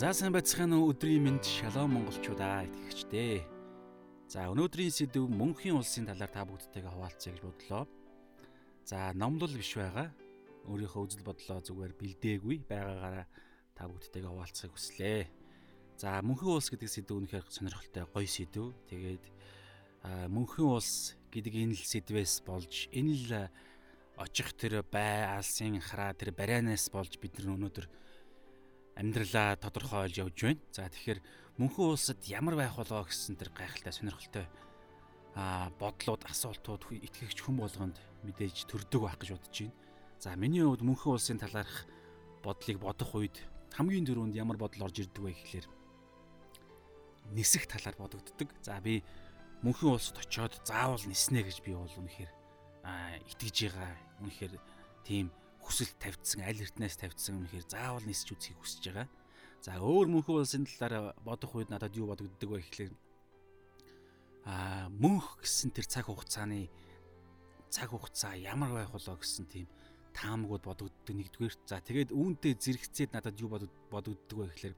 За сайн байцгаана уу өдрийн мэнд шалом монголчуудаа итгэгчдээ. За өнөөдрийн сэдв мөнхийн улсын талаар та бүгдтэйгээ хуваалцъя гэж бодлоо. За номлол биш байгаа. Өөрийнхөө үзэл бодлоо зүгээр бэлдээгүй байгаагаараа та бүгдтэйгээ хуваалцахыг хүслээ. За мөнхийн улс гэдэг сэдв үнэхээр сонирхолтой гоё сэдв. Тэгээд мөнхийн улс гэдэг энэ л сэдвээс болж энэ л очих тэр бай алсын хараа тэр барианаас болж бид нар өнөөдөр амьдралаа тодорхойлж явж байна. За тэгэхээр мөнхөн улсад ямар байх болоо гэсэн тэр гайхалтай сонирхолтой а бодлууд асуултууд итгэгч хүн болгонд мэдээж төрдөг байх гэж бодож байна. За миний хувьд мөнхөн улсын талаарх бодлыг бодох үед хамгийн дөрөнд ямар бодол орж ирдэг вэ гэхлээр нисэх талаар бодогддог. За би мөнхөн улсад очиод заавал ниснэ гэж би бол үнэхээр итгэж байгаа. Үнэхээр тийм хүсэлт тавьдсан, аль эртнээс тавьдсан үнэхээр заавал нисч үзхийг хүсэж байгаа. За өөр мөнхөн улсын талаар бодох үед надад юу бодогддог вэ гэхлээр аа мөнх гэсэн тэр цаг хугацааны цаг хугацаа ямар байх болоо гэсэн тийм таамагуд бодогддог нэгдүгээр. За тэгээд үүнтэй зэрэгцээд надад юу бодогддог вэ гэхлээр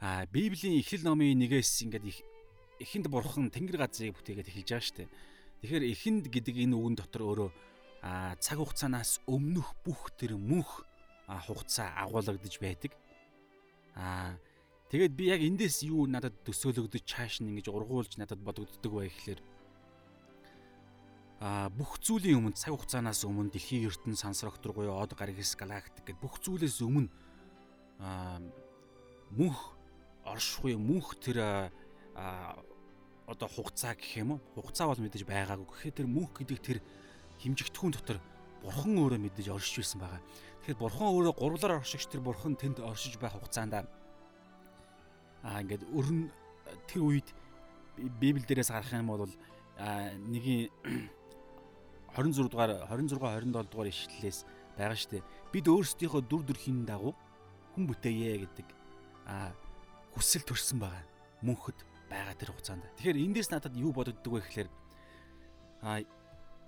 аа Библийн Эхлэл номын нэгээс ингээд их эхэнд бурхан тэнгэр газрыг бүтээгээд эхэлж байгаа шүү дээ. Тэгэхээр эхэнд гэдэг энэ үгэн дотор өөрөө цаг хугацаанаас өмнөх бүх тэр мөнх хугацаа агуулгадж байдаг. А тэгээд би яг эндээс юу надад төсөөлөгдөж чааш нь ингэж ургуулж надад бодогддог бай гэхлээр. А бүх зүйлийн өмнө цаг хугацаанаас өмнө дэлхийн ертөнц сансрагт руу буюу од гаргис галактик гэдэг бүх зүйлээс өмнө а мөнх оршихуй мөнх тэр одоо хугацаа гэх юм уу? Хугацаа бол мэдээж байгаагүй. Гэхэд тэр мөнх гэдэг тэр химжигдэхүүн дотор бурхан өөрөө мэдээж оршиж байсан байгаа. Тэгэхээр бурхан өөрөө гурвлаар оршигч тэр бурхан тэнд оршиж байх хугацаанд аа ингээд өрн тэр үед Библи дээрээс гарах юм бол нэгийн 26 дугаар 26 27 дугаар ишлэлээс байгаа шүү дээ. Бид өөрсдийнхөө дүр төрхийн дагуу хүн бүтээе гэдэг аа хүсэл төрсэн байгаа. Мөнхөд байгаа тэр хугацаанд. Тэгэхээр эндээс надад юу бодогддог вэ гэхээр аа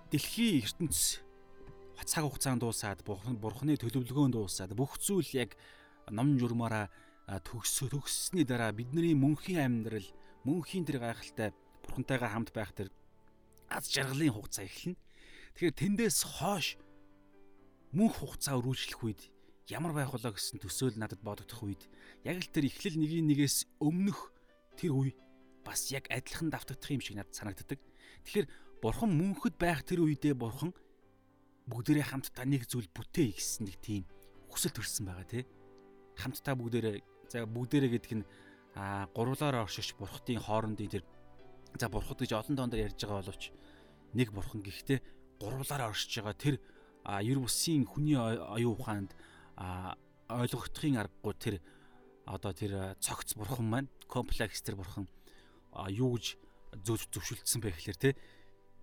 дэлхийн ертөнц цаг хугацаанд дуусаад бурхны төлөвлөгөөнд дуусаад бүх зүйл яг ном журмаараа төгс төгссөний дараа бидний мөнхийн амьдрал мөнхийн тэр гайхалтай бурхантайгаа хамт байх тэр аз жаргалын хугацаа эхэлнэ. Тэгэхээр тэндээс хойш мөнх хугацаа өрүүлжлэх үед ямар байх болоо гэсэн төсөөл надад бодогдох үед яг л тэр эхлэл нэгийн нэгээс өмнөх тэр үе бас яг адилхан давтагдах юм шиг надад санагддаг. Тэгэхээр Бурхан мөнхөд байх тэр үедээ Бурхан бүгдээрээ хамтдаа нэг зүйл бүтээе гэсэн нэг тийм хүсэл төрсэн байгаа тий. Хамтдаа бүгдээрээ за бүгдээрээ гэдэг нь а гурвлаараа оршиж бурхтын хоорондын тэр за бурхад гэж олон дондор ярьж байгаа боловч нэг бурхан гэхдээ гурвлаараа оршиж байгаа тэр ер бусын хүний оюун ухаанд ойлгогдохын аргагүй тэр одоо тэр цогц бурхан маань комплекс тэр бурхан юу гэж зөвшөлдсөн бэ гэхэлэр те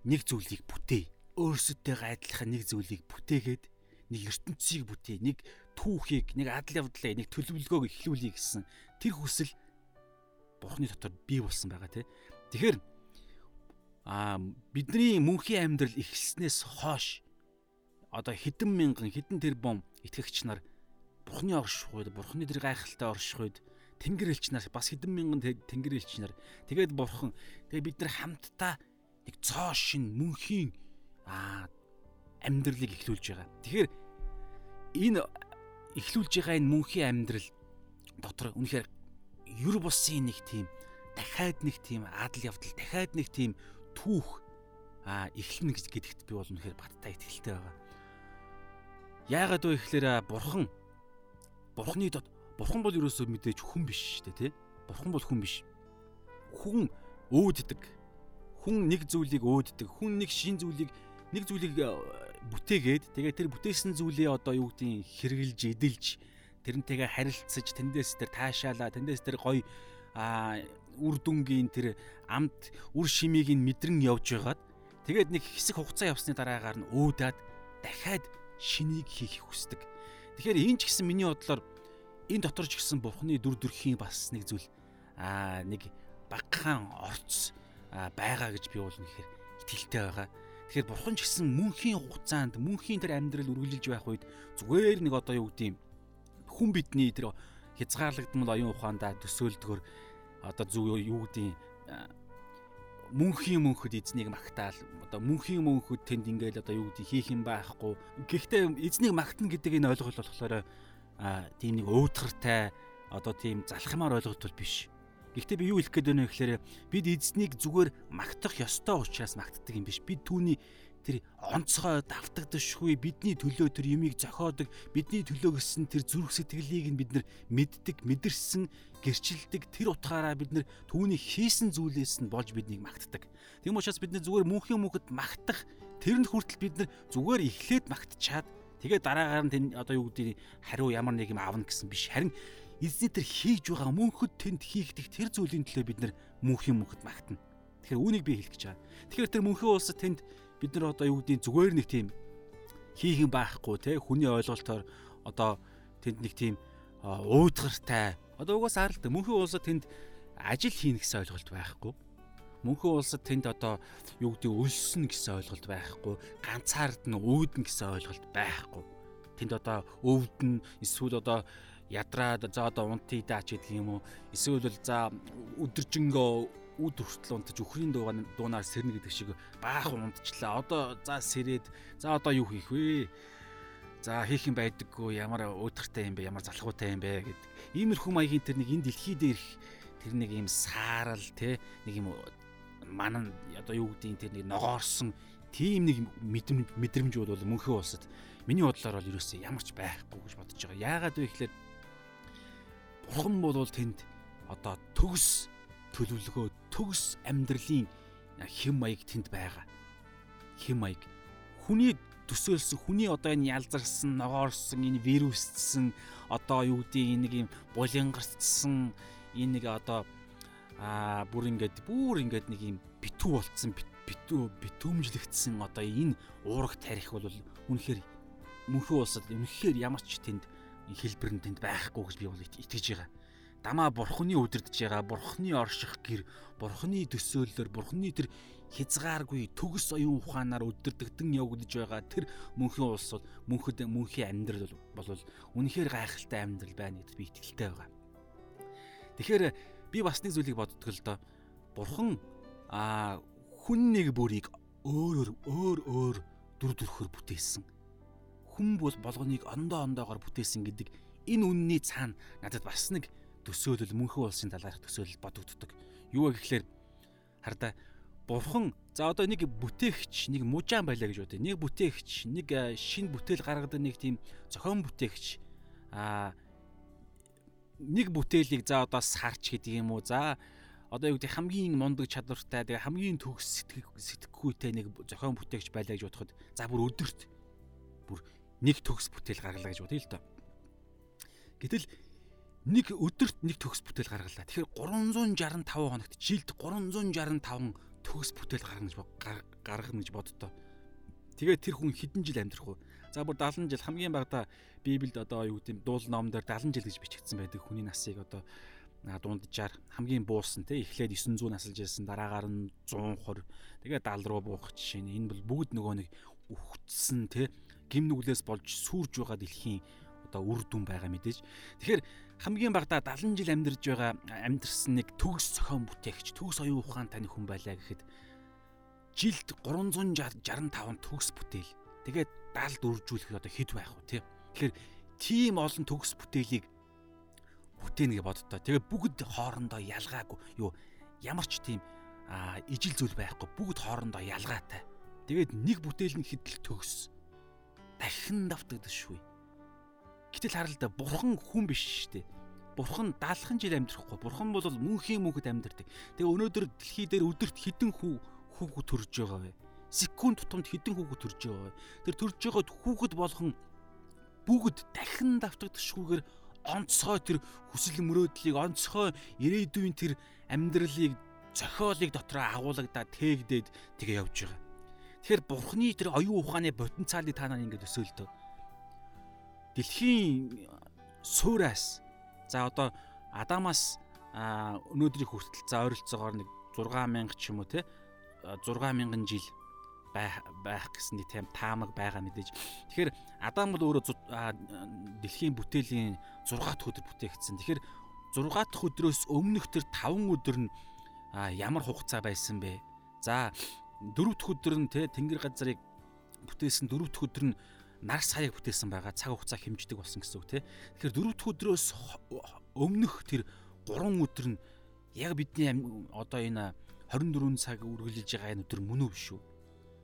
нэг зүйлийг бүтээ. Өөрсөдтэйгээ адилхан нэг зүйлийг бүтээгээд нэг ертөнцийг бүтээ, нэг түүхийг, нэг адал явдлаа, нэг төлөвлөгөөг эхлүүлэе гэсэн тэр хүсэл Бурхны дотор бий болсон байгаа тий. Тэгэхээр а бидний мөнхийн амьдрал эхэлснээс хойш одоо хэдэн мянган хэдэн тэрбум итгэгч нар Бурхны орших үед, Бурхны тэр гайхалтай орших үед Тэнгэр элч нар бас хэдэн мянган тэнгэр элч нар тэгээд Бурхан тэгээд бид нар хамтдаа нэг цоо шин мөнхийн аа амьдралыг эхлүүлж байгаа. Тэгэхээр энэ эхлүүлж байгаа энэ мөнхийн амьдрал дотор үнэхээр юр бусын нэг тийм дахиад нэг тийм адал явдал дахиад нэг тийм түүх а эхлэнэ гэж гэдэгт би бол үнэхээр баттай итгэлтэй байгаа. Яагаад вэ гэхээр бурхан бурхны дот бурхан бол ерөөсөө мэдээж хүн биш шүү дээ тий. Бурхан бол хүн биш. Хүн өөддөг хүн нэг зүйлийг өөддөг, хүн нэг шин зүйлийг нэг зүйлийг э, бүтээгээд тэгээ тэр бүтээсэн зүйлээ одоо юу гэдгийг хэрглэж, эдэлж тэрнтэйгээ харилцаж, тэндээс тэр таашаалаа, тэндээс тэр гоё а үр дүнгийн тэр амт үр шимийг нь мэдрэн явж байгаад тэгээд нэг хэсэг хугацаа явсны дараагаар нь өөдөөд дахиад шинийг хийх хүсдэг. Тэгэхээр энэ ч гэсэн миний бодлоор энэ дотор ч гэсэн бурхны дүр төрхийн бас нэг зүйл аа нэг багахан орц байгаа гэж би бол үнэхээр итгэлтэй байгаа. Тэгэхээр бурхан ч гэсэн мөнхийн хугацаанд мөнхийн тэр амьдрал үргэлжилж байх үед зүгээр нэг одоо юу гэдэг юм хүн бидний тэр хязгаарлагдмал оюун ухаандаа төсөөлдгөр одоо зүг юу гэдгийг мөнхийн мөнхөд эзнийг магтаал одоо мөнхийн мөнхөд тэнд ингээл одоо юу гэдгийг хийх юм байхгүй. Гэхдээ эзнийг магтана гэдэг энэ ойлголт болохоор тийм нэг өөдгөртэй одоо тийм залхамаар ойлголт бол биш. Гэхдээ би юу хэлэх гээд байна вэ гэхээр бид эзнийг зүгээр магтах ёстой учраас магтдаг юм биш. Бид түүний тэр онцгой давтагдшгүй бидний төлөө тэр юмыг зохиодог бидний төлөө гэсэн тэр зүрх сэтгэлийг нь бид нар мэддэг мэдэрсэн гэрчилдэг тэр утгаараа бид нар түүний хийсэн зүйлээс нь болж биднийг магтдаг. Тийм учраас бид нар зүгээр мөнхийн мөнхөд магтах тэрэнд хүртэл бид нар зүгээр эхлээд магтчаад тэгээ дараагаар нь одоо юу гэдэг хариу ямар нэг юм аавна гэсэн биш харин эзний тэр хийж байгаа мөнхөд тэнд хийгдэх тэр зүйлийн төлөө бид нар мөнхийн мөнхөд магтана. Тэгэхээр үүнийг би хэлэх гэж байгаа. Тэгэхээр тэр мөнхийн улсад тэнд бид нар одоо юу гэдгийг зүгээр нэг тийм хийх юм байхгүй те хүний ойлголтоор одоо тэнд нэг тийм уудгартай одоо угаас харалт мөнхийн улсад тэнд ажил хийнэ гэсэн ойлголт байхгүй. Мөнхийн улсад тэнд одоо юу гэдэг өлсөн гэсэн ойлголт байхгүй. Ганцаард нь үүдэн гэсэн ойлголт байхгүй. Тэнд одоо өвдөн эсвэл одоо ядраад за одоо унтъя даач гэдэг юм уу эсвэл бол за өдөржингөө үд хүртэл унтаж өхрийн дуунаар сэрнэ гэдэг шиг баахан унтчлаа. Одоо за сэрээд за одоо юу хийх вэ? За хийх юм байдаггүй ямар өөдөртэй юм бэ? Ямар залхуутай юм бэ гэдэг. Иймэрхүү маягийн тэр нэг энэ дэлхий дээрх тэр нэг юм саарал те нэг юм манан одоо юу гэдгийг тэр нэг ногоорсон тийм нэг мэдрэмж бол мөнхөө улсад миний бодлоор бол ерөөсөө ямар ч байхгүй гэж бодож байгаа. Яагаад вэ гэхээр бурхан бол тэнд одоо төгс төлөвлөгөө төгс амьдралын хэм маяг тэнд байгаа. Хэм маяг. Хүний төсөөлсөн хүний одоо энэ ялзарсан, ногоорсон, энэ вирусцсан одоо юу гэдэг нэг юм булингарцсан энэ нэг одоо аа бүр ингээд бүр ингээд нэг юм битүү болцсон битүү битүүмжлэгдсэн одоо энэ уурах тарих бол үнэхээр мөнхөө улсад үнэхээр ямар ч тэнд хэлбэр нь тэнд байхгүй гэж би бол итгэж байгаа дамаа бурхны удирдах байгаа бурхны орших гэр бурхны төсөөллөөр бурхны тэр хязгааргүй төгс оюун ухаанаар өдөрдөгдөн явагдаж байгаа тэр мөнхийн улс бол мөнхөд мөнхийн амьдрал бол үнэхээр гайхалтай амьдрал байна гэдэгт би итгэлтэй байгаа. Тэгэхээр би бас нэг зүйлийг боддог л доо. Бурхан а хүн нэг бүрийг өөр өөр өөр дүр төрхөөр бүтээсэн. Бол болгоныг ондоо ондоогоор бүтээсэн гэдэг энэ үнний цаана надад бас нэг төсөөлөл мөнхөн улсын талаарх төсөөлөл бодогддог. Юу вэ гэхээр хардаа бурхан за одоо нэг бүтээгч нэг мужаан байлаа гэж бодъё. Нэг бүтээгч нэг шин бүтээл гаргадаг нэг тийм зохион бүтээгч аа нэг бүтээлийг за одоо сарч гэдэг юм уу за одоо юу гэдэг хамгийн мундаг чадвартай тэгээ хамгийн төгс сэтгэхүйтэй нэг зохион бүтээгч байлаа гэж бодоход за бүр өдөрт нэг төгс бүтээл гаргалаа гэж бодъё л доо. Гэтэл нэг өдөрт нэг төгс бүтээл гаргалаа. Тэгэхээр 365 хоногт жилд 365 төгс бүтээл гаргана гэж гаргана гэж боддоо. Тэгээд тэр хүн хэдэн жил амьдрах вэ? За бүр 70 жил хамгийн багадаа Библиэд одоо юу гэдэм дуул ном дээр 70 жил гэж бичигдсэн байдаг хүний насыг одоо дунджаар хамгийн буусан те эхлээд 900 насалж ирсэн дараагаар нь 120 тэгээд 70 руу буух жишээ нь энэ бол бүгд нөгөө нэг үхтсэн те гим нүглээс болж сүрж байгаа дэлхийн одоо үр дүн байгаа мэдээж. Тэгэхээр хамгийн багадаа 70 жил амьдарж байгаа амьдэрсэн нэг төгс зохион бүтээгч, төгс оюун ухаан таны хүн байлаа гэхэд жилд 365 төгс бүтээл. Тэгээд 70 дөржүүлэх одоо хэд байх вэ тий. Тэгэхээр тийм олон төгс бүтээлийг бүтээнэ гэж боддоо. Тэгээд бүгд хоорондоо ялгаагүй юу ямар ч тийм ижил зүйл байхгүй бүгд хоорондоо ялгаатай. Тэгээд нэг бүтээл нь хэдэл төгс дахин давтагдчихгүй. Гэтэл харалда бурхан хүн биш шүү дээ. Бурхан даалхан жил амьдрахгүй. Бурхан бол мөнхийн мөнхөд амьдрдаг. Тэгээ өнөөдөр дэлхий дээр өдөрт хэдэн хүү хүүхэд төрж байгаа вэ? Секунд тутамд хэдэн хүүхэд төрж байгаа вэ? Тэр төрж байгаа хүүхэд болгон бүгд дахин давтагдчихгүйгээр онцгой тэр хүсэл мөрөөдлийг онцгой ирээдүйн тэр амьдралыг зохиолыг дотроо агуулгадаа тээгдээд тэгээ явж байгаа. Тэгэхээр бурхны тэр оюун ухааны потенциалыг та нарыг ингэ төсөөлдөг дэлхийн суураас за одоо Адамаас өнөөдрийг хүртэл за ойролцоогоор нэг 6000 ч юм уу те 6000 жил байх байх гэсэн тийм таамаг байгаа мэдээж. Тэгэхээр Адам бол өөрөө дэлхийн бүтээлийн 6 дахь өдөр бүтээгдсэн. Тэгэхээр 6 дахь өдрөөс өмнөх тэр 5 өдөр нь ямар хугацаа байсан бэ? За 4 дахь өдөр нь те тэнгэр газрыг бүтээсэн 4 дахь өдөр нь нар саяг бүтээсэн байгаа цаг хугацаа хэмждэг болсон гэсэн үг те. Тэгэхээр 4 дахь өдрөөс өмнөх тэр 3 өдөр нь яг бидний одоо энэ 24 цаг үргэлжилж байгаа энэ өдөр мөн үү биш үү?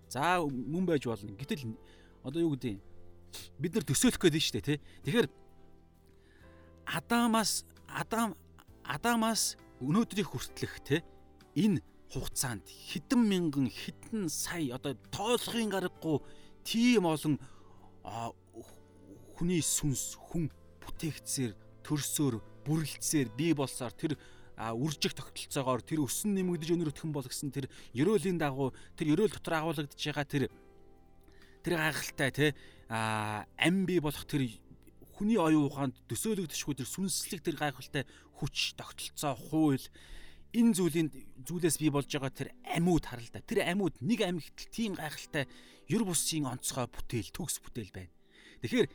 За мөн байж болно. Гэтэл одоо юу гэдэг бид нар төсөөлөх гээд байна шүү дээ тий. Тэгэхээр Адамаас Адам Адамаас өнөөдрийг хүртлэх тий энэ хугацаанд хэдэн мянган хэдэн сая одоо тоолохын гаргагүй тийм олон хүний сүнс хүн бүтээгцээр төрсөөр бүрлэлцээр бий болсоор тэр үржих тогтолцоогоор тэр өсөн нэмэгдэж өнөрөдхөн болгосон тэр ерөөлийн дагуу тэр ерөөл дотор агуулгадж байгаа тэр тэр гайхалтай те ам бий болох тэр хүний оюун ухаанд төсөөлөгдөшгүй тэр сүнслэг тэр гайхалтай хүч тогтолцоо хууль энэ зүйлийн зүйлээс бий болж байгаа тэр амьуд харалта тэр амьуд нэг амьгтл тийм гайхалтай ер бусын онцгой бүтээл төгс бүтээл байна. Тэгэхээр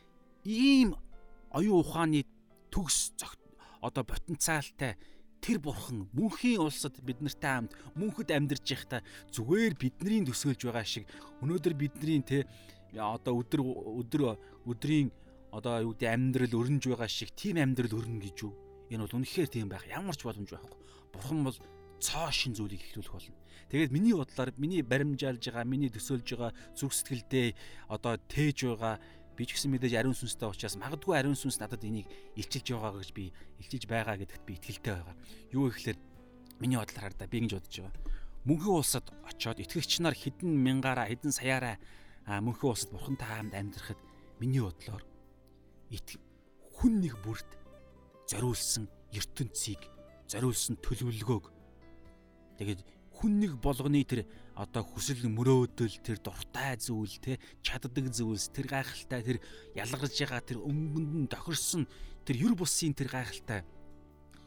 ийм оюун ухааны төгс одоо потенциалтай тэр бурхан мөнхийн улсад бид нартай хамт мөнхөд амьдарч байхдаа зүгээр бидний төсөөлж байгаа шиг өнөөдөр бидний те одоо өдөр өдөр өдрийн одоо юу гэдэг амьдрал өрнөж байгаа шиг тийм амьдрал өрнө гэж юу энэ бол үнэхээр тийм байх ямар ч боломж байхгүй Бурхан бол цоо шин зүйлийг ихлүүлэх болно. Тэгээд миний бодлоор миний баримжаалж байгаа, миний төсөөлж байгаа зүрх сэтгэлдээ одоо тээж байгаа би ч гэсэн мэдээж ариун сүнстэй учраас магадгүй ариун сүнс надад энийг илчилж байгаа гэж би илчилж байгаа гэдэгт би итгэлтэй байгаа. Юу гэхээр миний бодлоор хардаа би ингэж бодож байгаа. Мөнхийн улсад очиод итгэгч нар хэдэн мянгаараа хэдэн саяараа мөнхийн улсад бурхантай хамт амьдрахад миний бодлоор хүн нэг бүрт зориулсан ертөнцийг зориулсан төлөвлөгөөг тэгээд хүн нэг болгоны тэр одоо хүсэл мөрөөдөл тэр дуртай зүйл те чаддаг зүйлс тэр гайхалтай тэр ялгарч байгаа тэр өнгөнд нь тохирсон тэр юр бусын тэр гайхалтай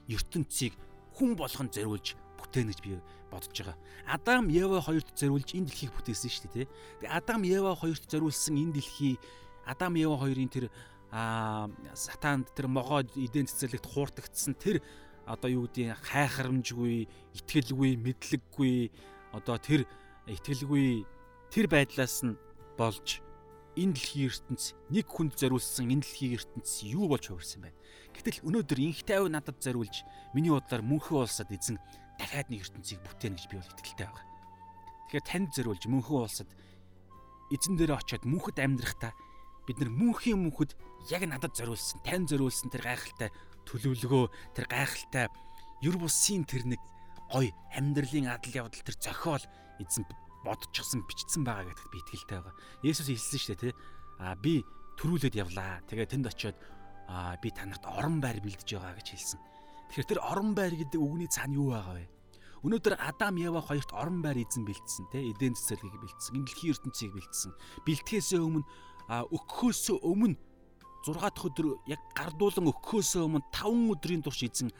ертөнцийг хүн болгон зориулж бүтээнэ гэж би бодож байгаа. Адам Ева хоёрт зориулж энэ дэлхийг бүтээсэн шүү дээ, тэ. Тэгээ Адам Ева хоёрт зориулсан энэ дэлхий Адам Ева хоёрын тэр аа сатаанд тэр могоод эдэн цэцэрлэгт хуурдагдсан тэр одоо юу гэдгийг хайхарамжгүй, итгэлгүй, мэдлэггүй одоо тэр итгэлгүй тэр байдлаас нь болж энэ дэлхийн ертөнц нэг хүнд зориулсан энэ дэлхийн ертөнц юу болж хувирсан байна. Гэтэл өнөөдөр инх тайв надад зориулж миний бодлоор мөнхөн улсад эзэн дахиад нэг ертөнцийг бүтээнэ гэж би бол итгэлтэй байгаа. Тэгэхээр танд зориулж мөнхөн улсад эзэн дээр очиод мөнхөд амьдрахтаа бид нар мөнхийн мөнхөд яг надад зориулсан, тань зориулсан тэр гайхалтай төлөвлөгөө тэр гайхалтай ер бусын тэр нэг гой амьдралын адал явдал тэр зохиол эзэн бодчихсон бичсэн байгаа гэдэгт би итгэлтэй байгаа. Есүс хэлсэн шүү дээ тий. А би төрүүлээд явлаа. Тэгээ тэнд очиод а би танарт орон байр бэлдэж байгаа гэж хэлсэн. Тэгэхээр тэр орон байр гэдэг үгний цаана юу байгаа вэ? Өнөөдөр Адам Ява хоёрт орон байр эзэн бэлдсэн тий. Эден цэцэрлэгийг бэлдсэн. Энэ дэлхийн ертөнцийг бэлдсэн. Бэлтгэхээс өмнө өгөхөөс өмнө 6 дахь өдөр яг гардуулан өгөхөөс өмнө 5 өдрийн турш эзэн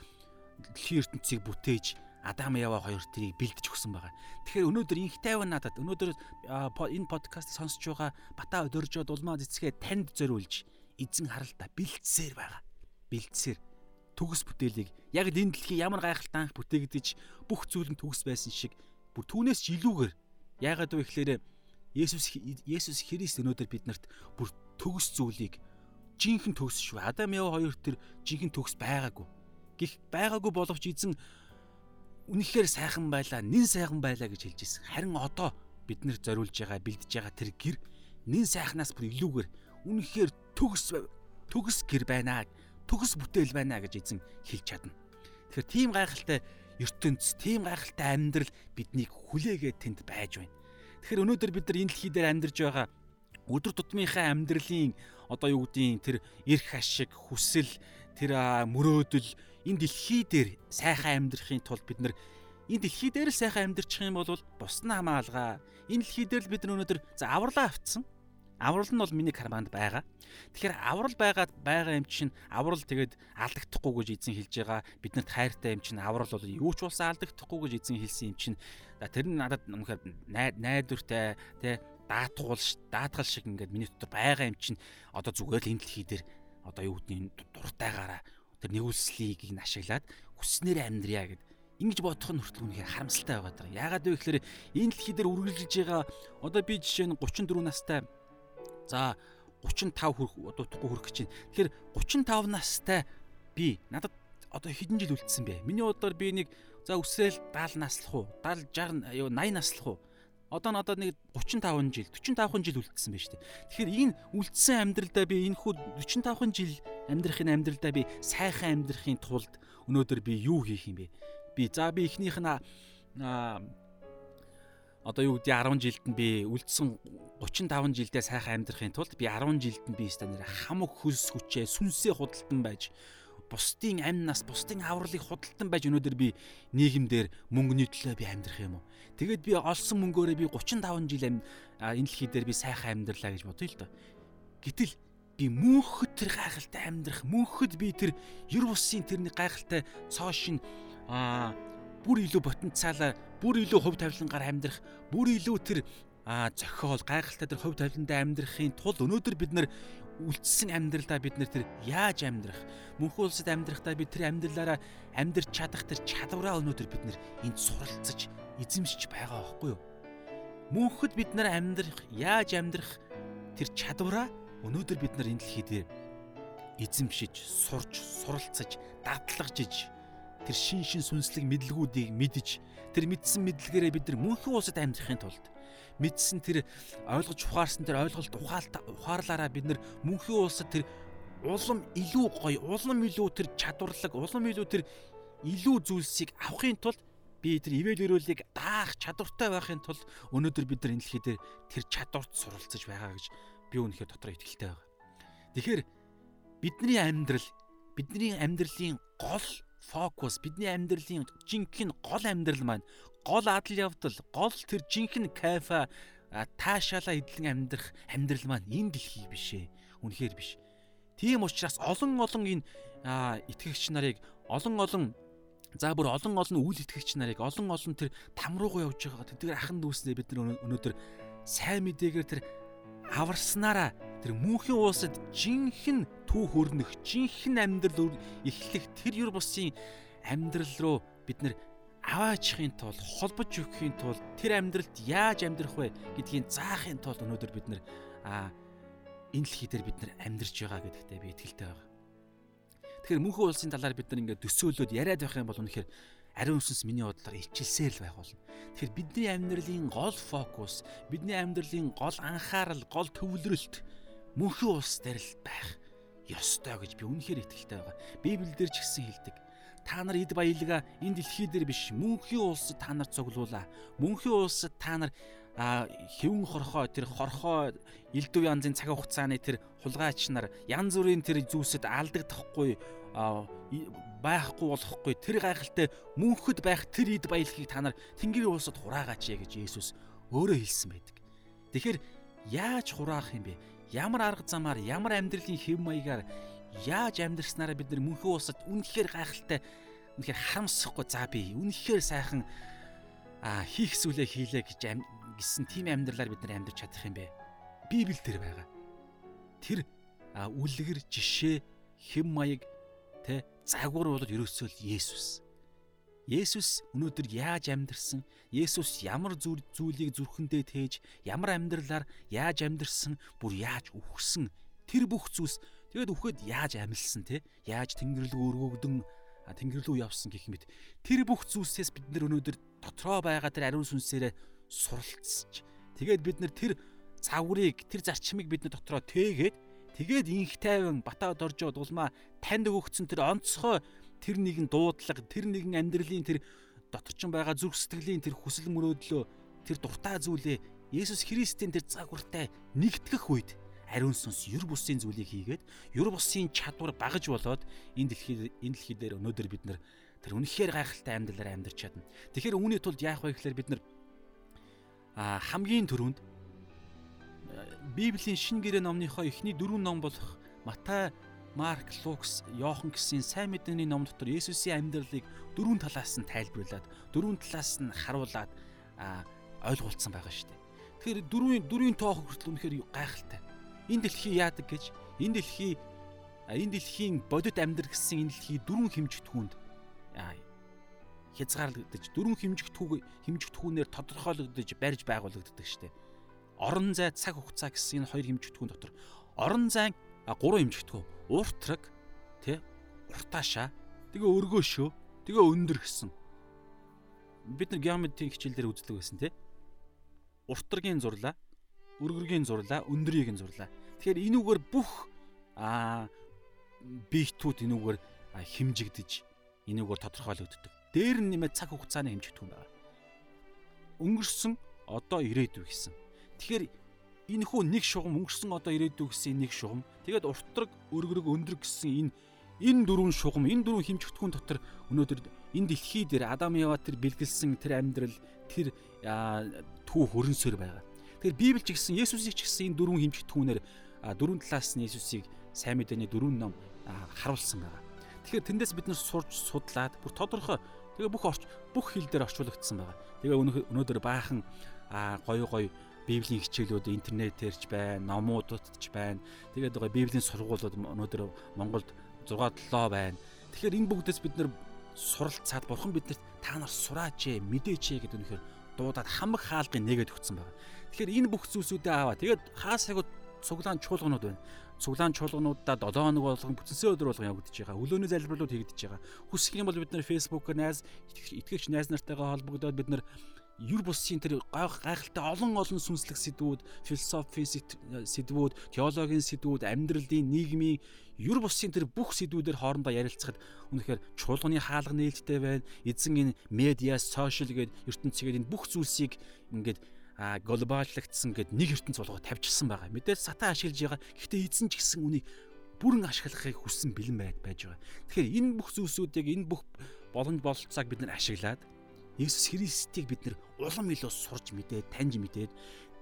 дэлхийн ертөнцийг бүтээж Адам Ява хоёр тэрийг бэлдэж өгсөн байгаа. Тэгэхээр өнөөдөр инх тайван надад. Өнөөдөр энэ подкаст сонсож байгаа Бата өдөржөө дулмаа цэцгээ танд зориулж эзэн харалтаа бэлдсээр байгаа. Бэлдсээр. Төгс бүтээлийг. Яг энэ дэлхий ямар гайхалтай анх бүтээгдэж бүх зүйл нь төгс байсан шиг. Бүр түүнээс ч илүүгээр. Яагаад вэ гэхээр Есүс Есүс Христ өнөөдөр биднэрт бүр төгс зүйлийг жинхэнэ төгс шүү. Адам Ява хоёр тэр жинхэнэ төгс байгаагүй. Гэх байгаагүй боловч эзэн үнэхээр сайхан байлаа, нэн сайхан байлаа гэж хэлж ирсэн. Харин одоо бид нэр зориулж байгаа, бэлдэж байгаа тэр гэр нэн сайхнаас бүр илүүгээр үнэхээр төгс төгс гэр байна. Төгс бүтээл байна гэж эзэн хэлж чадна. Тэгэхээр тийм гайхалтай ертөнц, тийм гайхалтай амьдрал биднийг хүлээгээд тэнд байж байна. Тэгэхээр өнөөдөр бид нар энэ дэлхий дээр амьдарч байгаа өдөр тутмынхаа амьдралын одоо юу гэдгийг тэр эрх ашиг, хүсэл, тэр мөрөөдөл энэ дэлхий дээр сайхан амьдрахын тулд бид нар энэ дэлхий дээр л сайхан амьдрчих юм бол бус нь хамаалгаа. Энэ дэлхий дээр л бид нар өнөөдөр за авралаа авцсан. Аврал нь бол миний карманд байгаа. Тэгэхээр аврал байгаа байгаа юм чинь аврал тэгээд алдагдахгүй гэж эзэн хэлж байгаа. Биднэрт хайртай юм чинь аврал бол юу ч болсон алдагдахгүй гэж эзэн хэлсэн юм чинь тэр нь надад үнэхээр найдвартай тий даатгуул даатгал шиг ингээд миний дотор байгаа юм чинь одоо зүгээр л энэ дэлхий дээр одоо юу гэдгийг дуртайгаараа тэр нэгүслийг ин ашиглаад хүснээр амьдрья гэд ингэж бодох нь хүртэл үнэхээр харамсалтай байгаа даа. Яагаад вэ гэхээр энэ дэлхий дээр үргэлжилж байгаа одоо би жишээ нь 34 настай за 35 хүрэх удахгүй хүрэх гэж байна. Тэгэхээр 35 настай би надад одоо хэдэн жил үлдсэн бэ? Миний бодлоор би нэг за өсөөл 70 наслах уу? 70 60 80 наслах уу? Одоо надад нэг 35 жил 45 жил үлдсэн байж тээ. Тэгэхээр энэ үлдсэн амьдралдаа би энэ хүү 45 жил амьдрахын амьдралдаа би сайхан амьдрахын тулд өнөөдөр би юу хийх юм бэ? Би за би эхнийх нь одоо юу гэдэг 10 жилд нь би үлдсэн 35 жилдээ сайхан амьдрахын тулд би 10 жилд нь би стандараа хамаг хөлс хүчээ сүнсээ худалдан байж бусдын амь нас, бусдын авралыг худалдан байж өнөөдөр би нийгэмдэр мөнгөний төлөө би амьдрах юм уу? Тэгээд би олсон мөнгөөрөө би 35 жил энэ дэлхий дээр би сайхан амьдрлаа гэж бодъё л доо. Гэтэл би мөнхөд тэр гайхалтай амьдрах, мөнхөд би тэр ер бусын тэрний гайхалтай цоошин аа бүр илүү потенциалаар, бүр илүү хөв тавилангаар амьдрах, бүр илүү тэр а зохиол гайхалтай тэр хөв тавиландаа амьдрахын тулд өнөөдөр бид нар үлдсэн амьдралдаа бид нэр тэр яаж амьдрах мөнхөн улсад амьдрахдаа бид тэр амьдралаараа амьдрч чадах тэр чадвараа өнөөдөр бид нэр энд суралцаж эзэмшиж байгаа байхгүй юу? Мөнхөд бид нар амьдрах яаж амьдрах тэр чадвараа өнөөдөр бид нар энэ дэлхий дээр эзэмшиж сурч суралцаж дадлагжиж тэр шин шин сүнслэг мэдлгүүдийг мэдж тэр мэдсэн мэдлэгээрээ бид нар мөнхөн улсад амьдрахын тулд мэдсэн тэр ойлгож ухаарсан тэр ойлголт ухаарлаараа бид нар мөнхийн улсад тэр улам илүү гоё, улам илүү тэр чадварлаг, улам илүү тэр илүү зүйлсийг авахын тулд би тэр ивэл өрөөлийг даах чадвартай байхын тулд өнөөдөр бид нар энэ дэлхий дээр тэр чадварт суралцж байгаа гэж би үнэхээр дотор итгэлтэй байгаа. Тэгэхээр бидний амьдрал бидний амьдралын гол фокус бидний амьдралын жинхэнэ гол амьдрал маань гол адал явдал, гол тэр жинхэнэ кайфа таашаалаа идэлэн амьдрах амьдрал маань энэ дэлхий биш ээ. Үнэхээр биш. Тийм учраас олон олон энэ итгэгч нарыг олон олон за бүр олон олон үйл итгэгч нарыг олон олон тэр там руугаа явж байгаа тэдгээр ахын дүүснээ бид нар өнөөдөр сайн мэдээгээр тэр аварснараа тэр мөнхийн уусад жинхэнэ түүх өрнөх, жинхэнэ амьдрал эхлэх тэр юр бусын амьдрал руу бид нар аваачихын тулд холбож өгөхийн тулд тэр амьдралд яаж амьдрах вэ гэдгийг заахын тулд өнөөдөр бид нэр а энэ дэлхий дээр бид нар амьдарч байгаа гэдэгтээ би итгэлтэй байгаа. Тэгэхээр мөнхөн улсын талаар бид нар ингээд төсөөлөд яриад байх юм бол үнэхээр ариун сүнс миний бодлоор ичилсээр л байх болно. Тэгэхээр бидний амьдралын гол фокус, бидний амьдралын гол анхаарал, гол төвлөрөлт мөнхөн улс дээр л байх ёстой гэж би үнэхээр итгэлтэй байгаа. Библиэлд ч гэсэн хэлдэг та нар эд баялгаа энэ дэлхий дээр биш мөнхийн улсад та нар цуглуулаа. Мөнхийн улсад та нар хэвэн хорхоо тэр хорхоо элдв янзын цаг хугацааны тэр хулгайч нар янз бүрийн тэр зүйлсэд алдагдахгүй байхгүй болохгүй тэр гайхалтай мөнхөд байх тэр эд баялагийг та нар Тэнгэрийн улсад хураагаач яа гэж Есүс өөрөө хэлсэн байдаг. Тэгэхээр яаж хураах юм бэ? Ямар арга замаар, ямар амьдралын хэв маягаар яаж амьдрснараа бид нар мөнхөө улсад үнэхээр гайхалтай үнэхээр харамсахгүй за би үнэхээр сайхан а хийх зүйлээ хийлээ гэж гисэн тийм амьдралаар бид нар амьдарч чадах юм бэ? Библи дээр байгаа. Тэр үлгэр жишээ хэм маяг тэ загвар бол ерөөсөө л Есүс. Есүс өнөөдөр яаж амьдарсан? Есүс ямар зүйлийг зүрхэндээ тээж, ямар амьдралаар яаж амьдарсан, бүр яаж үхсэн? Тэр бүх зүйлс Тэгээд үхээд яаж амилсан те? Яаж тэнгэрлэг өргөгдөн тэнгэрлүү явсан гэх мэт. Тэр бүх зүйлсээс бид нар өнөөдөр дотроо байгаа тэр ариун сүнсээрээ суралцж тэгээд бид нар тэр загварыг тэр зарчмыг бид нар дотроо тээгээд тэгээд инх тайван батаад оржоод улмаа танд өгөгдсөн тэр онцгой тэр нэгэн дуудлага тэр нэгэн амьдралын тэр доторчин байгаа зүрх сэтгэлийн тэр хүсэл мөрөөдлөө тэр дуртай зүйлээ Есүс Христийн тэр загвартай нэгтгэх үед ариун сүнс юр бусын зүйлийг хийгээд юр бусын чадвар багаж болоод энэ дэлхий энэ дэлхий дээр өнөөдөр бид нар тэр үнэхээр гайхалтай амьдралаар амьдарч чадна. Тэгэхээр үүний тулд яах вэ гэхээр бид нар хамгийн түрүүнд Библийн шин гэрээ номныхоо эхний дөрвөн ном болох Матай, Марк, Лукс, Йохан гэсэн сайн мэдээний ном дотор Есүсийн амьдралыг дөрвөн талаас нь тайлбарлаад, дөрвөн талаас нь харуулад ойлгуулсан байгаа шүү дээ. Тэгэхээр дөрвийн дөрвийн тоох хүртэл үнэхээр гайхалтай энэ дэлхий яадаг гэж энэ дэлхий энэ дэлхийн бодит амьдрал гэсэн энэ дэлхий дөрвөн хэмжигдэхүүнд хязгаарлагдаж дөрвөн хэмжигдэхүүг хэмжигдэхүүнээр тодорхойлогдож барьж байгуулагддаг штеп. Орон зай цаг хугацаа гэсэн энэ хоёр хэмжигдэхүүн дотор орон зай гурван хэмжигдэхүүн уртраг тий уртаашаа тэгээ өргөөшөө тэгээ өндөр гэсэн. Бид нар геометрийн хичээлээр үздэг байсан тий. Уртрагийн зурлаа, өргөргийн зурлаа, өндрийг нь зурлаа. Тэгэхээр энүүгээр бүх аа биетүүд энүүгээр химжигдэж энүүгээр тодорхойлогддог. Дээр нь нэмээд цаг хугацааны хэмжигдэхүүн байна. Өнгөрсөн одоо ирээдүй гэсэн. Тэгэхээр энэ хүү нэг шугам өнгөрсөн одоо ирээдүй гэсэн нэг шугам. Тэгээд уртраг, өргөрөг, өндрөг гэсэн энэ энэ дөрвөн шугам, энэ дөрвөн хэмжигдэхүүн дотор өнөөдөр энэ дэлхий дээр Адам Ява тэр бэлгэлсэн тэр амьдрал, тэр түүх хөрөнсөр байгаа. Тэгэхээр Библи ч гэсэн Есүсийг ч гэсэн энэ дөрвөн хэмжигдэхүүнээр дөрвөн талаас нь Есүсийг сайн мэдээний дөрвөн ном харуулсан байгаа. Тэгэхээр тэндээс бид нар сурч судлаад бүр тодорхой Тэгээ бүх орч бүх хил дээр орчуулагдсан байгаа. Тэгээ өнөөдөр баахан гоё гоё Библийн хичээлүүд интернетээр ч байна, номуудад ч байна. Тэгээд гоё Библийн сургуулиуд өнөөдөр Монголд 6 7 байна. Тэгэхээр энэ бүгдээс бид нар суралцаад бурхан биднэрт та нар сураач ээ, мэдээч ээ гэдэг үнэхээр дуудаад хамаг хаалгыг нэгээд өгсөн байгаа. Тэгэхээр энэ бүх зүйлсүүдээ аваа. Тэгээд хаасайг цуглаан чуулганууд байна цуглаан чуулгануудаа 7 хоног болгон бүтэнсэн өдөр болгон явагдаж байгаа. Өглөөний залбирлууд хийгдэж байгаа. Хүсэх юм бол бид нэр Facebook-оор найз итгэгч найз нартайгаа холбогдоод бид нар юр бусын тэр гайхалтай олон олон сүнслэг сэдвүүд, философи сэдвүүд, теологийн сэдвүүд, амьдралын нийгмийн юр бусын тэр бүх сэдвүүдээр хоорондоо ярилцахад үнэхээр чуулганы хаалга нээлттэй байна. Эзэн энэ медиа, сошиал гээд ертөнцийн энэ бүх зүйлсийг ингээд глобаллагдсан гэд нэг ертөнц болгоо тавьчихсан байгаа. Мэдээж сатан ашиглаж байгаа. Гэхдээ эзэн ч гэсэн үнийг бүрэн ашиглахыг хүссэн бэлэн байж байгаа. Тэгэхээр энэ бүх зүйлсүүдийг энэ бүх боломж бололцоог бид нар ашиглаад Есүс Христийг бид нар улам илүү сурж мэдээд таньж мэдээд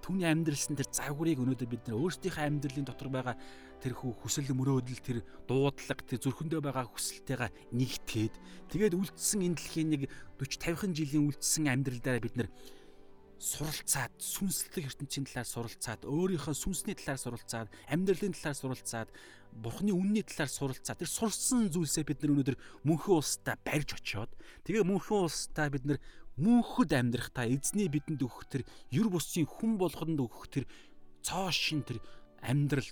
түүний амьдралсан тэр загварыг өнөөдөр бид нар өөрсдийнхөө амьдралын дотор байгаа тэр хүсэл мөрөөдөл тэр дуудлага тэр зүрхэндээ байгаа хүсэлтэйгээ нэгтгээд тэгээд үлдсэн энэ дэлхийн нэг 40 50 жилийн үлдсэн амьдралдаа бид нар суралцаад сүнслэг ертөнцийн талаар суралцаад өөрийнхөө сүнсний талаар суралцаад амьдралын талаар суралцаад бурхны үнний талаар суралцаад тэр сурсан зүйлсээ бид нар өнөөдөр мөнхөн улстай барьж очиод тэгээ мөнхөн улстай бид нар мөнхөд амьдрах та эзний бидэнд өгөх тэр юр бусын хүн болгонд өгөх тэр цоо шин тэр амьдрал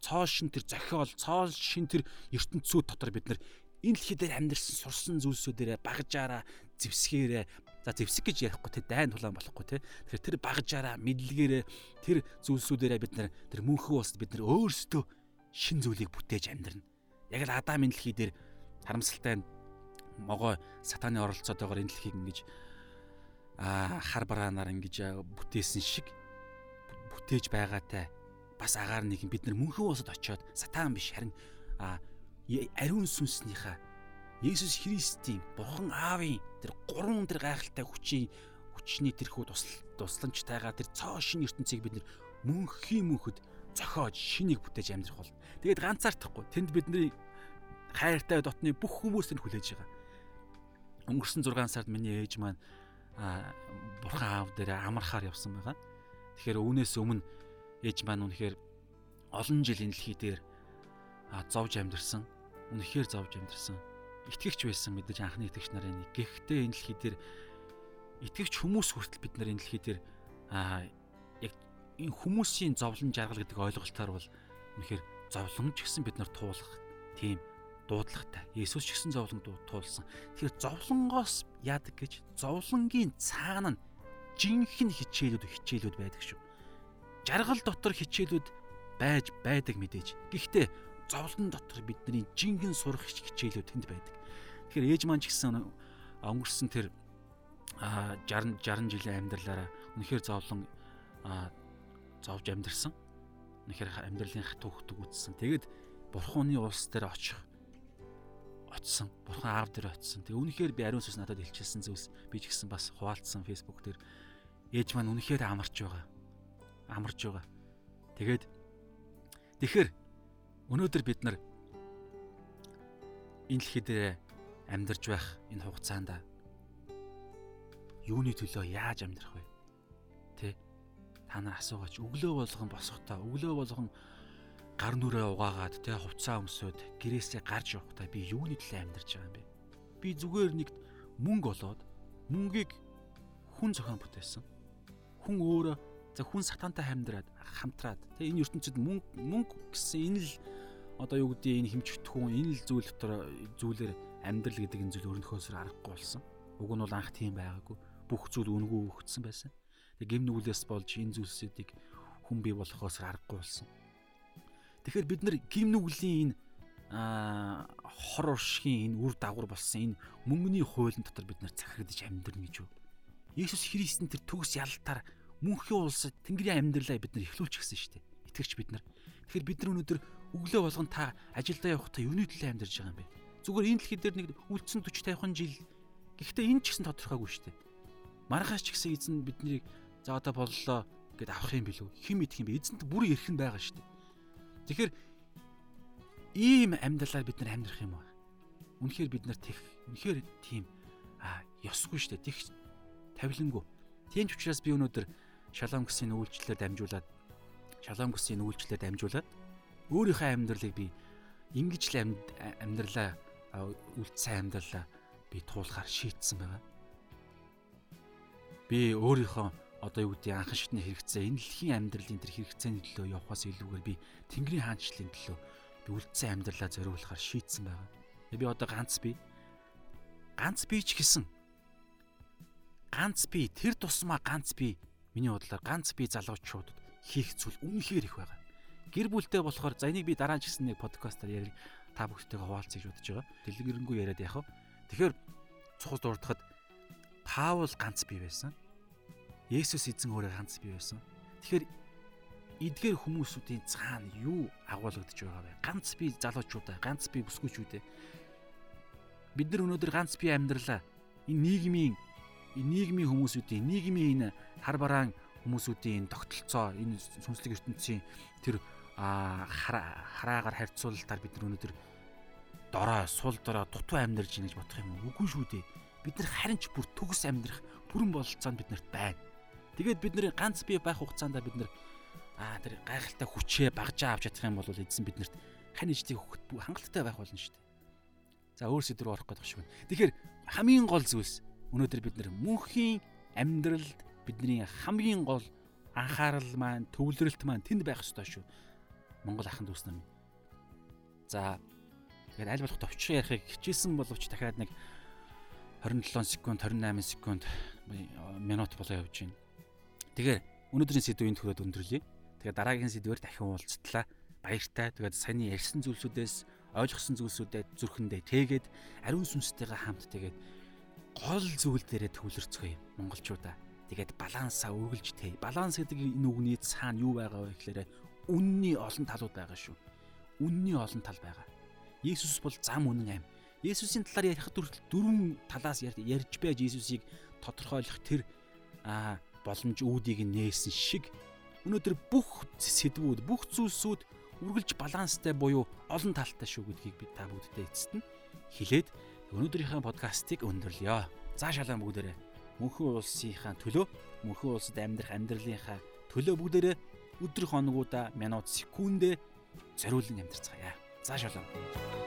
цоо шин тэр зохиол цоо шин тэр ертөнцүүд дотор бид нар энэ дэлхий дээр амьдэрсэн сурсан зүйлсүүдээрээ багжаараа зевсгээрээ за зевсэг гэж ярихгүй те дайн тулаан болохгүй те. Тэгэхээр тэр багжаараа мэдлэгээрээ тэр зүйлсүүдээрээ бид нар тэр мөнхөө ус бид нар өөрсдөө шин зүйлийг бүтээж амьдрна. Яг л адам энэ дэлхий дээр харамсалтай могой сатаны оролцоотойгоор энэ дэлхийг ингэж а хар бараанаар ингэж бүтээсэн шиг бүтээж байгаатай бас агаар нэг бид нар мөнхөө усад очиод сатан биш харин ариун сүнснийхаа Есүс Христийн Бурхан Аавын тэр гурван тэр гайхалтай хүчийн хүчний тэрхүү тусал тусламжтайгаа тэр цоо шин ертөнцийг бид мөнхийн мөнхөд зохиож шинийг бүтээж амьдрах бол тэгээд ганцаардахгүй тэнд бидний хайртай дотны бүх хүмүүсийг хүлээж байгаа. Өнгөрсөн 6 сард миний ээж маань Бурхан Аав дээр амархаар явсан байгаа. Тэгэхээр үүнээс өмнө ээж маань үнэхээр олон жил энэ дэлхий дээр зовж амьдэрсэн. Үнэхээр зовж амьдэрсэн. Итгэгч байсан мэдээж анхны итгэгч нарын нэг. Гэхдээ энэ дэлхий дээр итгэгч хүмүүс хүртэл бид нар энэ дэлхий дээр аа яг энэ хүмүүсийн зовлон жаргал гэдэг ойлголтоор бол үнэхээр зовлон ч гэсэн бид нар туулах тийм дуудлагатай. Есүс ч гэсэн зовлон туулсан. Тэгэхээр зовлонгоос яадаг гэж зовлонгийн цаана нь жинхэнэ хичээлүүд хичээлүүд байдаг шүү. Жаргал дотор хичээлүүд байж байдаг мэдээж. Гэхдээ зовлон дотор бидний жинхэнэ сурах хичээлүүд тэнд байдаг. Тэгэхээр ээж маань ч гэсэн өнгөрсөн тэр 60 60 жилийн амьдралаараа үнэхээр зовлон зовж амьдэрсэн. Үнэхээр амьдралын хатуухтг үтсэн. Тэгэд бурхууны улс дээр очих очсон. Бурхан аав дээр очсон. Тэгээ үнэхээр би ариун сүнс надад илчилсэн зүйлс би ч гэсэн бас хуваалцсан фэйсбુક дээр ээж маань үнэхээр амарч байгаа. Амарч байгаа. Тэгээд тэгэхээр Өнөөдөр бид нар энэ дэлхий дээр амьдарч байх энэ хугацаанд юуны төлөө яаж амьдрах вэ? Тэ? Та нар асуугач өглөө болгон босохдоо өглөө болгон гар нүрээ угаагаад те хувцаа өмсөд гэрээсээ гарч явахдаа би юуны төлөө амьдарч байгаа юм бэ? Би зүгээр нэг мөнгө олоод мөнгийг хүн зохион бүтээсэн. Хүн өөрөө за хүн сатантай амьдраад хамтраад те энэ ертөнцид мөнгө мөнгө гэсэн энэ л одоо юу гэдэг энэ хэмжигдэхүүн энэ л зүйл дотор зүйлэр амьдрал гэдэг энэ зүйл өрнөхөөсөр аргагүй болсон. Уг нь бол анх тийм байгаагүй. Бүх зүйл үнгүү өгцсөн байсан. Тэг гим нүглээс болж энэ зүйлсүүдийг хүн бий болохоос аргагүй болсон. Тэгэхээр бид нар гим нүглийн энэ хор уршгийн энэ үр дагавар болсон энэ мөнгөний хуулийн дотор бид нар захирагдаж амьдрна гэж юу? Есүс Христийн тэр төгс ялалтаар мөнхийн улсад Тэнгэрийн амьдралаа бид нар эхлүүлж гисэн шүү дээ. Итгэвч бид нар. Тэгэхээр бид нар өнөөдөр өглөө болгон та ажилдаа явахдаа юуны төлөө амьдарч байгаа юм бэ? Зүгээр энэ дэлхий дээр нэг үлдсэн 40 50 жил. Гэхдээ энэ ч гэсэн тодорхойгүй шүү дээ. Маргааш ч гэсэн эзэн биднийг за одоо боллоо гэд авах юм билүү? Хим идэх юм бэ? Эзэнт бүрэн эрхэн байгаа шүү дээ. Тэгэхээр ийм амьдралаар бид нар амьдрах юм аа. Үнэхээр бид нар тех. Үнэхээр тийм а ёсгүй шүү дээ. Тех тавилангүй. Тийм ч учраас би өнөөдөр шалом гэсийн үйлчлэлээр дамжуулаад шалом гэсийн үйлчлэлээр дамжуулаад өөрийнхөө амьдралыг би ингэж л амьдралаа үлдсэн амьдралаа би туулахар шийтсэн байгаа. Би өөрийнхөө одоо юу гэдэг анхан шатны хэрэгцээ энэ дэлхийн амьдралын тэр хэрэгцээний төлөө явахаас илүүгээр би Тэнгэрийн хаанчлалын төлөө би үлдсэн амьдралаа зориулахаар шийдсэн байгаа. Би одоо ганц би ганц би ч гэсэн ганц би тэр тусмаа ганц би миний бодлоор ганц би залуучуудад хийх зүйл үнэхээр их байгаа. Гэр бүлтэй болохоор за энийг би дараа нь ч гэсэн нэг подкастаар ярил та бүхтэйгээ хуваалцах гэж бодож байгаа. Дэлгэрэнгүй яриад яах вэ? Тэгэхээр цус дурдахад таавал ганц би байсан Есүс эзэн өөрөө ганц бий байсан. Тэгэхээр эдгээр хүмүүсүүдийн цаана юу агуулгадж байгаа вэ? Ганц би залуучуудаа, ганц би бүсгүйчүүдээ. Бид нар өнөөдөр ганц би амьдралаа. Энэ нийгмийн нийгмийн хүмүүсүүдийн, нийгмийн энэ хар бараан хүмүүсүүдийн тогтолцоо, энэ сүнслэг ертөнцийн тэр хараагаар харьцуулалтаар бид өнөөдөр дорой, сул дорой, дутуу амьдарч ийн гэж бодох юм уу? Үгүй шүү дээ. Бид нар харин ч бүр төгс амьдрах бүрэн бололцоо биднэрт байна. Тэгээд бидний ганц бие байх хугацаанд бид нар аа тэр гайхалтай хүчээ багжаа авч чадах юм бол эзэн биднэрт хань хөхт хангалттай байх болно шүү дээ. За өөр сэдв рүү орох гэдэг байна. Тэгэхээр хамгийн гол зүйлс өнөөдөр бид нар мөнхийн амьдралд бидний хамгийн гол анхаарал маань төвлөрөлт маань тэнд байх ёстой шүү. Монгол ахын дүүс нар. За тэгээд аль болох товчхон ярихыг хичээсэн боловч дахиад нэг 27 секунд 28 секунд минут болоо явж байна. Тэгэхээр өнөөдрийн сэдвийн төрөд өндөрлөе. Тэгээд дараагийн сэдвээр дахин уулзтлаа. Баяртай. Тэгээд саяны ярьсан зүйлсүүдээс ойлгосон зүйлсүүдэд зүрхэндээ тэгээд ариун сүнстэйгээ хамт тэгээд гол зүйл дээрээ төвлөрцгөөе монголчуудаа. Тэгээд балансаа үргэлж тээ. Баланс гэдэг энэ үгний цаана юу байгаа вэ гэхээр үнний олон талууд байгаа шүү. Үнний олон тал байгаа. Есүс бол зам үнэн аим. Есүсийн талаар ярихад дөрвөн талаас ярьж байж Есүсийг тодорхойлох тэр аа боломж үүдийг нээсэн шиг өнөөдөр бүх сэдвүүд, бүх зүйлсүүд үргэлж баланстай буюу олон талтай шүү гэдгийг би та бүгдтэй эцэст нь хэлээд өнөөдрийнхээ подкастыг өндөрлөё. Заашаалаа бүгдээрээ мөнхөн улсынхаа төлөө, мөнхөн улсад амьдрах амьдралынхаа төлөө бүгдээрээ өдөр хоногудаа минут секундээ зориулан амьдарцгаая. Заашаалаа.